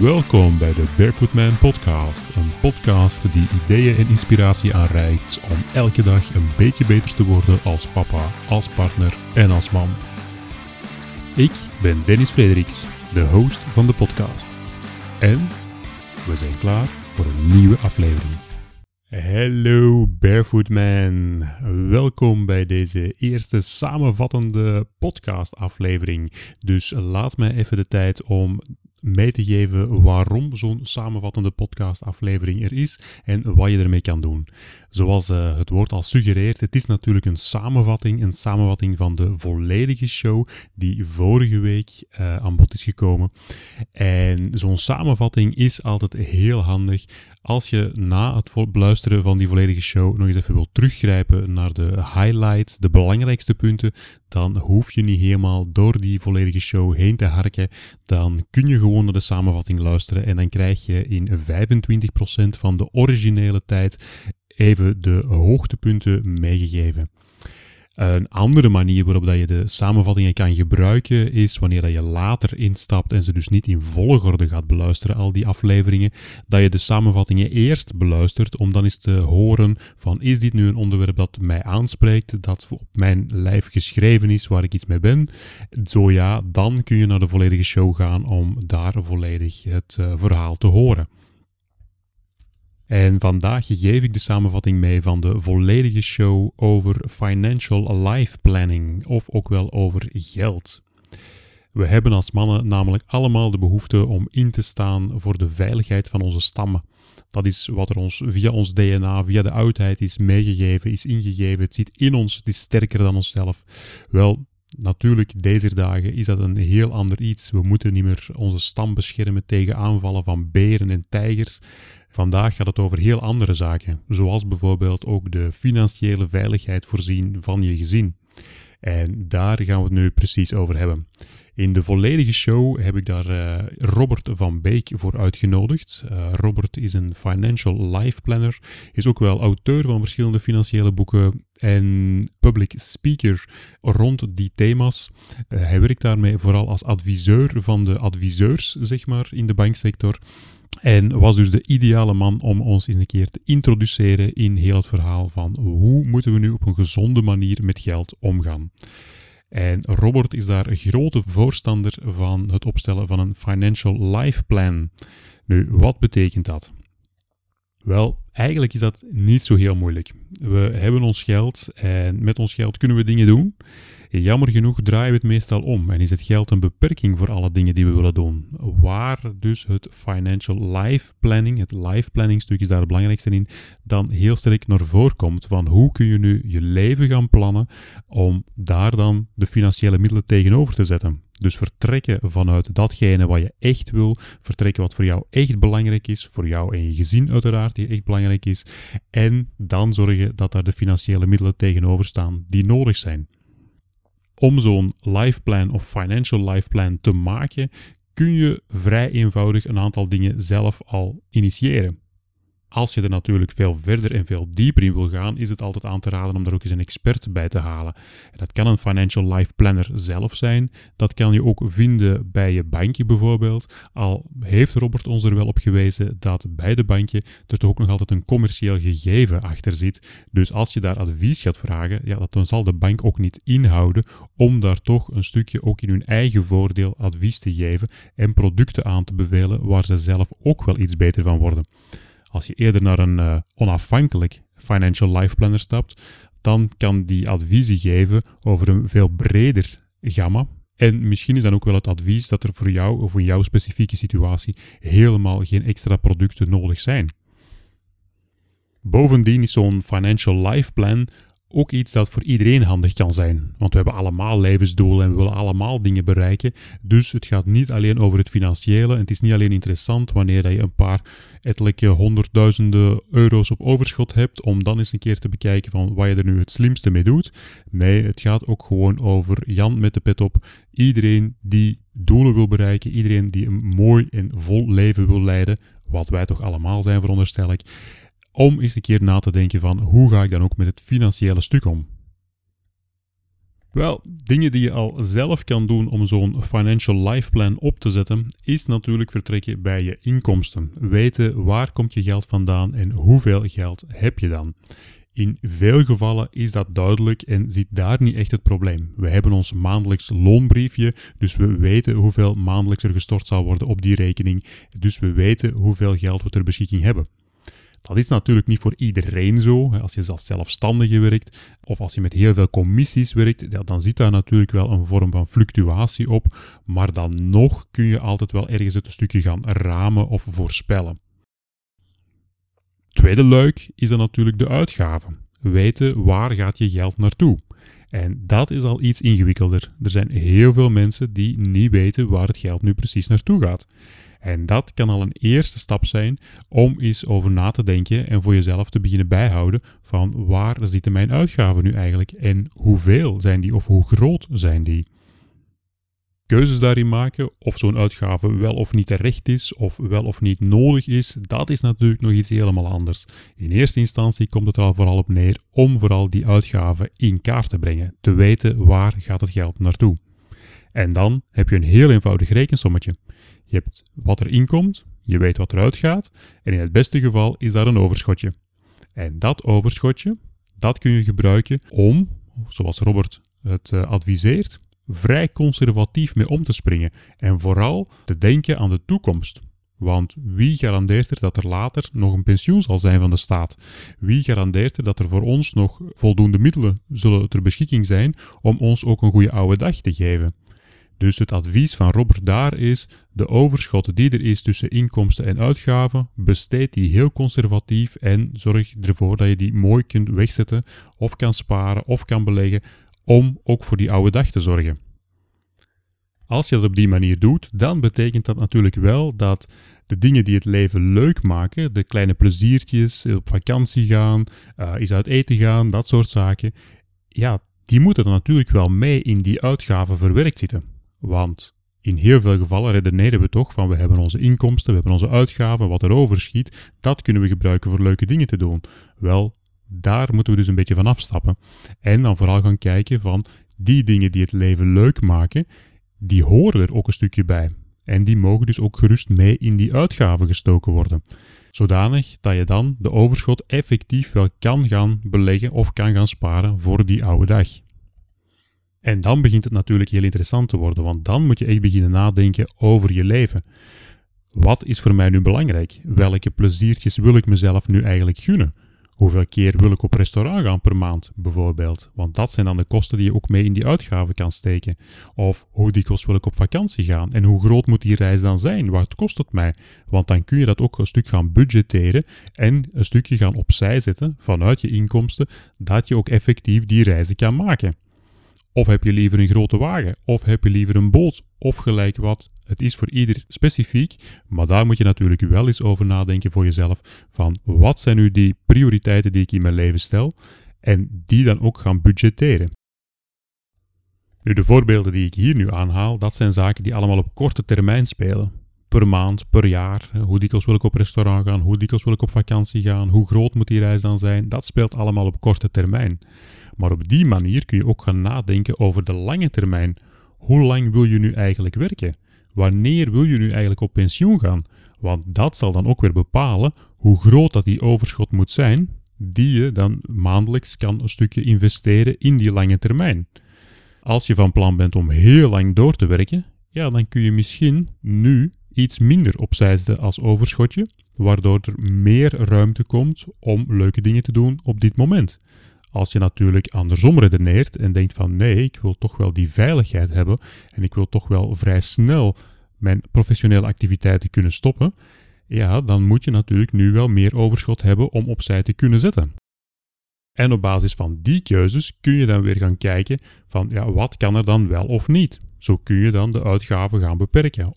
Welkom bij de Barefoot Man Podcast. Een podcast die ideeën en inspiratie aanreikt om elke dag een beetje beter te worden als papa, als partner en als man. Ik ben Dennis Frederiks, de host van de podcast. En we zijn klaar voor een nieuwe aflevering. Hallo Barefoot Man. Welkom bij deze eerste samenvattende podcast aflevering. Dus laat mij even de tijd om mee te geven waarom zo'n samenvattende podcastaflevering er is en wat je ermee kan doen. Zoals uh, het woord al suggereert, het is natuurlijk een samenvatting, een samenvatting van de volledige show die vorige week uh, aan bod is gekomen. En zo'n samenvatting is altijd heel handig als je na het beluisteren van die volledige show nog eens even wilt teruggrijpen naar de highlights, de belangrijkste punten, dan hoef je niet helemaal door die volledige show heen te harken. Dan kun je gewoon naar de samenvatting luisteren en dan krijg je in 25% van de originele tijd even de hoogtepunten meegegeven. Een andere manier waarop dat je de samenvattingen kan gebruiken is wanneer dat je later instapt en ze dus niet in volgorde gaat beluisteren, al die afleveringen, dat je de samenvattingen eerst beluistert om dan eens te horen van is dit nu een onderwerp dat mij aanspreekt, dat op mijn lijf geschreven is, waar ik iets mee ben. Zo ja, dan kun je naar de volledige show gaan om daar volledig het uh, verhaal te horen. En vandaag geef ik de samenvatting mee van de volledige show over financial life planning, of ook wel over geld. We hebben als mannen namelijk allemaal de behoefte om in te staan voor de veiligheid van onze stammen. Dat is wat er ons via ons DNA, via de oudheid is meegegeven, is ingegeven. Het zit in ons, het is sterker dan onszelf. Wel, Natuurlijk, deze dagen is dat een heel ander iets. We moeten niet meer onze stam beschermen tegen aanvallen van beren en tijgers. Vandaag gaat het over heel andere zaken, zoals bijvoorbeeld ook de financiële veiligheid voorzien van je gezin. En daar gaan we het nu precies over hebben. In de volledige show heb ik daar uh, Robert van Beek voor uitgenodigd. Uh, Robert is een financial life planner, is ook wel auteur van verschillende financiële boeken en public speaker rond die thema's. Uh, hij werkt daarmee vooral als adviseur van de adviseurs, zeg maar, in de banksector. En was dus de ideale man om ons eens een keer te introduceren in heel het verhaal van hoe moeten we nu op een gezonde manier met geld omgaan. En Robert is daar een grote voorstander van het opstellen van een financial life plan. Nu, wat betekent dat? Wel, eigenlijk is dat niet zo heel moeilijk. We hebben ons geld en met ons geld kunnen we dingen doen. Jammer genoeg draaien we het meestal om en is het geld een beperking voor alle dingen die we willen doen. Waar dus het financial life planning, het life planning stuk is daar het belangrijkste in, dan heel sterk naar voren komt van hoe kun je nu je leven gaan plannen om daar dan de financiële middelen tegenover te zetten. Dus vertrekken vanuit datgene wat je echt wil, vertrekken wat voor jou echt belangrijk is, voor jou en je gezin uiteraard, die echt belangrijk is, en dan zorgen dat daar de financiële middelen tegenover staan die nodig zijn. Om zo'n life plan of financial life plan te maken, kun je vrij eenvoudig een aantal dingen zelf al initiëren. Als je er natuurlijk veel verder en veel dieper in wil gaan, is het altijd aan te raden om er ook eens een expert bij te halen. dat kan een financial life planner zelf zijn. Dat kan je ook vinden bij je bankje bijvoorbeeld. Al heeft Robert ons er wel op gewezen dat bij de bankje er toch ook nog altijd een commercieel gegeven achter zit. Dus als je daar advies gaat vragen, ja, dan zal de bank ook niet inhouden om daar toch een stukje ook in hun eigen voordeel advies te geven en producten aan te bevelen waar ze zelf ook wel iets beter van worden. Als je eerder naar een uh, onafhankelijk financial life planner stapt, dan kan die adviezen geven over een veel breder gamma. En misschien is dan ook wel het advies dat er voor jou of in jouw specifieke situatie helemaal geen extra producten nodig zijn. Bovendien is zo'n financial life plan ook iets dat voor iedereen handig kan zijn. Want we hebben allemaal levensdoelen en we willen allemaal dingen bereiken. Dus het gaat niet alleen over het financiële. Het is niet alleen interessant wanneer je een paar ettelijke honderdduizenden euro's op overschot hebt, om dan eens een keer te bekijken van wat je er nu het slimste mee doet. Nee, het gaat ook gewoon over Jan met de pet op. Iedereen die doelen wil bereiken, iedereen die een mooi en vol leven wil leiden, wat wij toch allemaal zijn veronderstel ik om eens een keer na te denken van hoe ga ik dan ook met het financiële stuk om. Wel, dingen die je al zelf kan doen om zo'n financial life plan op te zetten, is natuurlijk vertrekken bij je inkomsten. Weten waar komt je geld vandaan en hoeveel geld heb je dan. In veel gevallen is dat duidelijk en zit daar niet echt het probleem. We hebben ons maandelijks loonbriefje, dus we weten hoeveel maandelijks er gestort zal worden op die rekening. Dus we weten hoeveel geld we ter beschikking hebben. Dat is natuurlijk niet voor iedereen zo. Als je als zelfstandige werkt of als je met heel veel commissies werkt, dan zit daar natuurlijk wel een vorm van fluctuatie op. Maar dan nog kun je altijd wel ergens het stukje gaan ramen of voorspellen. Tweede luik is dan natuurlijk de uitgaven. Weten waar gaat je geld naartoe. En dat is al iets ingewikkelder. Er zijn heel veel mensen die niet weten waar het geld nu precies naartoe gaat. En dat kan al een eerste stap zijn om eens over na te denken en voor jezelf te beginnen bijhouden van waar zitten mijn uitgaven nu eigenlijk en hoeveel zijn die of hoe groot zijn die. Keuzes daarin maken of zo'n uitgave wel of niet terecht is of wel of niet nodig is, dat is natuurlijk nog iets helemaal anders. In eerste instantie komt het er al vooral op neer om vooral die uitgaven in kaart te brengen, te weten waar gaat het geld naartoe. En dan heb je een heel eenvoudig rekensommetje. Je hebt wat er inkomt, je weet wat eruit gaat en in het beste geval is daar een overschotje. En dat overschotje, dat kun je gebruiken om, zoals Robert het uh, adviseert, vrij conservatief mee om te springen en vooral te denken aan de toekomst. Want wie garandeert er dat er later nog een pensioen zal zijn van de staat? Wie garandeert er dat er voor ons nog voldoende middelen zullen ter beschikking zijn om ons ook een goede oude dag te geven? Dus het advies van Robert daar is: de overschot die er is tussen inkomsten en uitgaven, besteed die heel conservatief en zorg ervoor dat je die mooi kunt wegzetten of kan sparen of kan beleggen om ook voor die oude dag te zorgen. Als je dat op die manier doet, dan betekent dat natuurlijk wel dat de dingen die het leven leuk maken, de kleine pleziertjes, op vakantie gaan, uh, eens uit eten gaan, dat soort zaken, ja, die moeten er natuurlijk wel mee in die uitgaven verwerkt zitten. Want in heel veel gevallen redeneren we toch van we hebben onze inkomsten, we hebben onze uitgaven, wat er overschiet, dat kunnen we gebruiken voor leuke dingen te doen. Wel, daar moeten we dus een beetje van afstappen. En dan vooral gaan kijken van die dingen die het leven leuk maken, die horen er ook een stukje bij. En die mogen dus ook gerust mee in die uitgaven gestoken worden. Zodanig dat je dan de overschot effectief wel kan gaan beleggen of kan gaan sparen voor die oude dag. En dan begint het natuurlijk heel interessant te worden, want dan moet je echt beginnen nadenken over je leven. Wat is voor mij nu belangrijk? Welke pleziertjes wil ik mezelf nu eigenlijk gunnen? Hoeveel keer wil ik op restaurant gaan per maand, bijvoorbeeld? Want dat zijn dan de kosten die je ook mee in die uitgaven kan steken. Of hoe dikwijls wil ik op vakantie gaan? En hoe groot moet die reis dan zijn? Wat kost het mij? Want dan kun je dat ook een stuk gaan budgetteren en een stukje gaan opzij zetten vanuit je inkomsten, dat je ook effectief die reizen kan maken. Of heb je liever een grote wagen? Of heb je liever een boot? Of gelijk wat. Het is voor ieder specifiek, maar daar moet je natuurlijk wel eens over nadenken voor jezelf. Van wat zijn nu die prioriteiten die ik in mijn leven stel? En die dan ook gaan budgetteren. Nu, de voorbeelden die ik hier nu aanhaal, dat zijn zaken die allemaal op korte termijn spelen. Per maand, per jaar. Hoe dikwijls wil ik op restaurant gaan? Hoe dikwijls wil ik op vakantie gaan? Hoe groot moet die reis dan zijn? Dat speelt allemaal op korte termijn. Maar op die manier kun je ook gaan nadenken over de lange termijn. Hoe lang wil je nu eigenlijk werken? Wanneer wil je nu eigenlijk op pensioen gaan? Want dat zal dan ook weer bepalen hoe groot dat die overschot moet zijn, die je dan maandelijks kan een stukje investeren in die lange termijn. Als je van plan bent om heel lang door te werken, ja, dan kun je misschien nu iets minder opzij zetten als overschotje, waardoor er meer ruimte komt om leuke dingen te doen op dit moment. Als je natuurlijk andersom redeneert en denkt van nee, ik wil toch wel die veiligheid hebben en ik wil toch wel vrij snel mijn professionele activiteiten kunnen stoppen, ja, dan moet je natuurlijk nu wel meer overschot hebben om opzij te kunnen zetten. En op basis van die keuzes kun je dan weer gaan kijken van ja, wat kan er dan wel of niet. Zo kun je dan de uitgaven gaan beperken.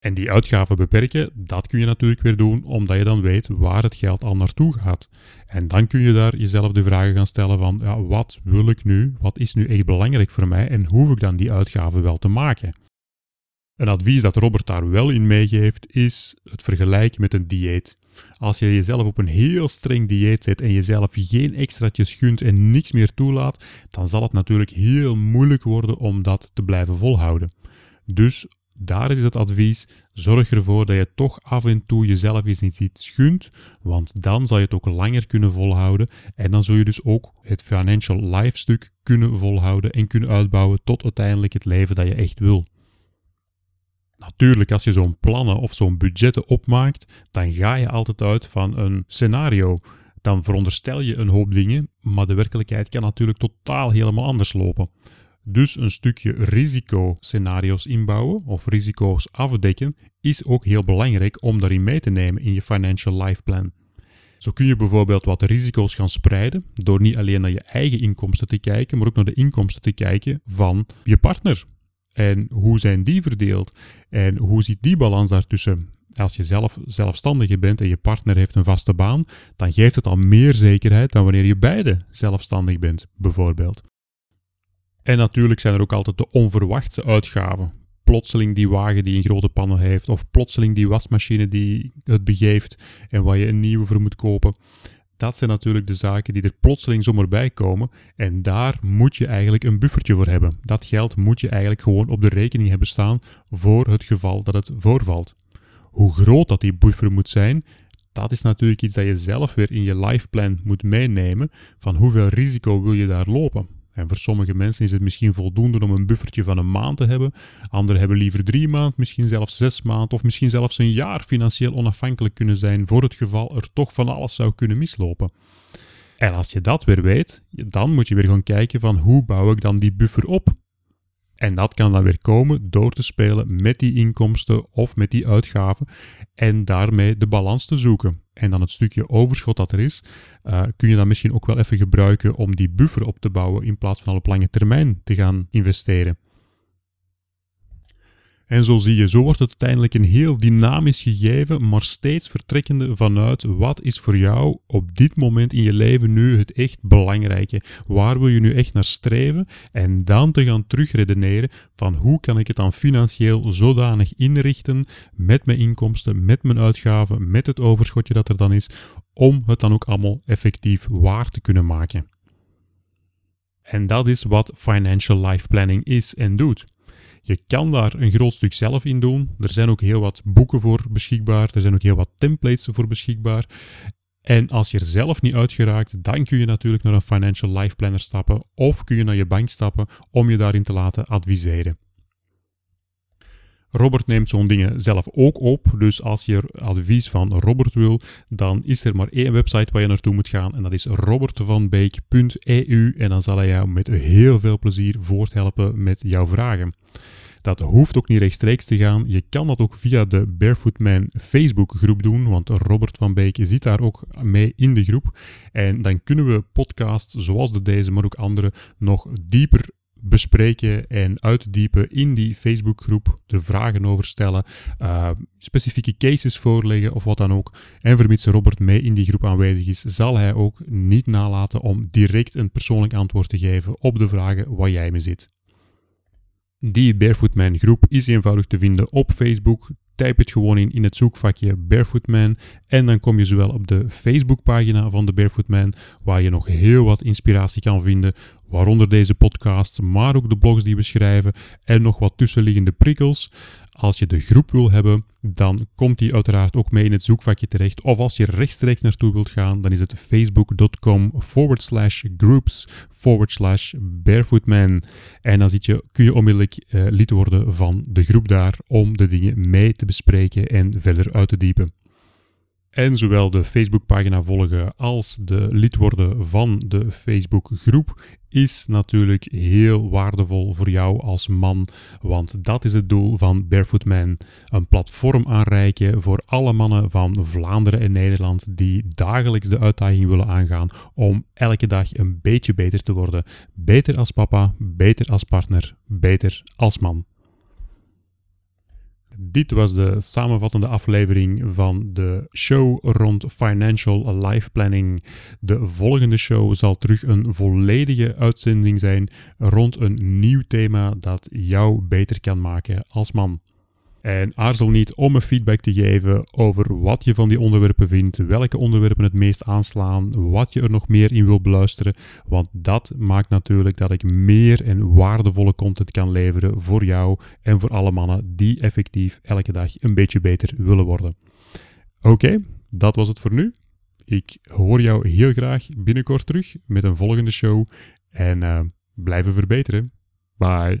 En die uitgaven beperken, dat kun je natuurlijk weer doen omdat je dan weet waar het geld al naartoe gaat. En dan kun je daar jezelf de vragen gaan stellen van, ja, wat wil ik nu? Wat is nu echt belangrijk voor mij? En hoef ik dan die uitgaven wel te maken? Een advies dat Robert daar wel in meegeeft is het vergelijken met een dieet. Als je jezelf op een heel streng dieet zet en jezelf geen extraatjes gunt en niks meer toelaat, dan zal het natuurlijk heel moeilijk worden om dat te blijven volhouden. Dus daar is het advies: zorg ervoor dat je toch af en toe jezelf eens iets gunt, want dan zal je het ook langer kunnen volhouden en dan zul je dus ook het financial life stuk kunnen volhouden en kunnen uitbouwen tot uiteindelijk het leven dat je echt wil. Natuurlijk, als je zo'n plannen of zo'n budgetten opmaakt, dan ga je altijd uit van een scenario. Dan veronderstel je een hoop dingen, maar de werkelijkheid kan natuurlijk totaal helemaal anders lopen. Dus een stukje risicoscenario's inbouwen of risico's afdekken is ook heel belangrijk om daarin mee te nemen in je financial life plan. Zo kun je bijvoorbeeld wat risico's gaan spreiden door niet alleen naar je eigen inkomsten te kijken, maar ook naar de inkomsten te kijken van je partner. En hoe zijn die verdeeld? En hoe ziet die balans daartussen? Als je zelf zelfstandige bent en je partner heeft een vaste baan, dan geeft het al meer zekerheid dan wanneer je beide zelfstandig bent, bijvoorbeeld. En natuurlijk zijn er ook altijd de onverwachte uitgaven. Plotseling die wagen die een grote pannen heeft, of plotseling die wasmachine die het begeeft en waar je een nieuwe voor moet kopen. Dat zijn natuurlijk de zaken die er plotseling zomaar bij komen. En daar moet je eigenlijk een buffertje voor hebben. Dat geld moet je eigenlijk gewoon op de rekening hebben staan voor het geval dat het voorvalt. Hoe groot dat die buffer moet zijn, dat is natuurlijk iets dat je zelf weer in je lifeplan moet meenemen. Van hoeveel risico wil je daar lopen? En voor sommige mensen is het misschien voldoende om een buffertje van een maand te hebben. Anderen hebben liever drie maanden, misschien zelfs zes maanden of misschien zelfs een jaar financieel onafhankelijk kunnen zijn voor het geval er toch van alles zou kunnen mislopen. En als je dat weer weet, dan moet je weer gaan kijken van hoe bouw ik dan die buffer op? En dat kan dan weer komen door te spelen met die inkomsten of met die uitgaven en daarmee de balans te zoeken. En dan het stukje overschot dat er is, uh, kun je dan misschien ook wel even gebruiken om die buffer op te bouwen in plaats van al op lange termijn te gaan investeren. En zo zie je, zo wordt het uiteindelijk een heel dynamisch gegeven, maar steeds vertrekkende vanuit wat is voor jou op dit moment in je leven nu het echt belangrijke. Waar wil je nu echt naar streven? En dan te gaan terugredeneren van hoe kan ik het dan financieel zodanig inrichten met mijn inkomsten, met mijn uitgaven, met het overschotje dat er dan is, om het dan ook allemaal effectief waar te kunnen maken. En dat is wat financial life planning is en doet. Je kan daar een groot stuk zelf in doen. Er zijn ook heel wat boeken voor beschikbaar. Er zijn ook heel wat templates voor beschikbaar. En als je er zelf niet uitgeraakt, dan kun je natuurlijk naar een financial life planner stappen of kun je naar je bank stappen om je daarin te laten adviseren. Robert neemt zo'n dingen zelf ook op. Dus als je advies van Robert wil, dan is er maar één website waar je naartoe moet gaan. En dat is robertvanbeek.eu. En dan zal hij jou met heel veel plezier voorthelpen met jouw vragen. Dat hoeft ook niet rechtstreeks te gaan. Je kan dat ook via de Barefoot Man Facebook groep doen, want Robert van Beek zit daar ook mee in de groep. En dan kunnen we podcasts zoals de deze, maar ook andere, nog dieper bespreken en uitdiepen in die Facebookgroep, er vragen over stellen, uh, specifieke cases voorleggen of wat dan ook. En vermits Robert mee in die groep aanwezig is, zal hij ook niet nalaten om direct een persoonlijk antwoord te geven op de vragen waar jij mee zit. Die Barefootman groep is eenvoudig te vinden op Facebook. Typ het gewoon in in het zoekvakje Barefootman en dan kom je zowel op de Facebookpagina van de Barefootman, waar je nog heel wat inspiratie kan vinden, waaronder deze podcast, maar ook de blogs die we schrijven en nog wat tussenliggende prikkels. Als je de groep wil hebben, dan komt die uiteraard ook mee in het zoekvakje terecht. Of als je rechtstreeks naartoe wilt gaan, dan is het facebook.com forward slash groups forward slash. En dan zit je, kun je onmiddellijk uh, lid worden van de groep daar om de dingen mee te bespreken en verder uit te diepen en zowel de Facebookpagina volgen als de lid worden van de Facebookgroep is natuurlijk heel waardevol voor jou als man, want dat is het doel van Barefoot Man. Een platform aanreiken voor alle mannen van Vlaanderen en Nederland die dagelijks de uitdaging willen aangaan om elke dag een beetje beter te worden. Beter als papa, beter als partner, beter als man. Dit was de samenvattende aflevering van de show rond financial life planning. De volgende show zal terug een volledige uitzending zijn rond een nieuw thema dat jou beter kan maken als man. En aarzel niet om me feedback te geven over wat je van die onderwerpen vindt, welke onderwerpen het meest aanslaan, wat je er nog meer in wil beluisteren. Want dat maakt natuurlijk dat ik meer en waardevolle content kan leveren voor jou en voor alle mannen die effectief elke dag een beetje beter willen worden. Oké, dat was het voor nu. Ik hoor jou heel graag binnenkort terug met een volgende show. En uh, blijven verbeteren. Bye.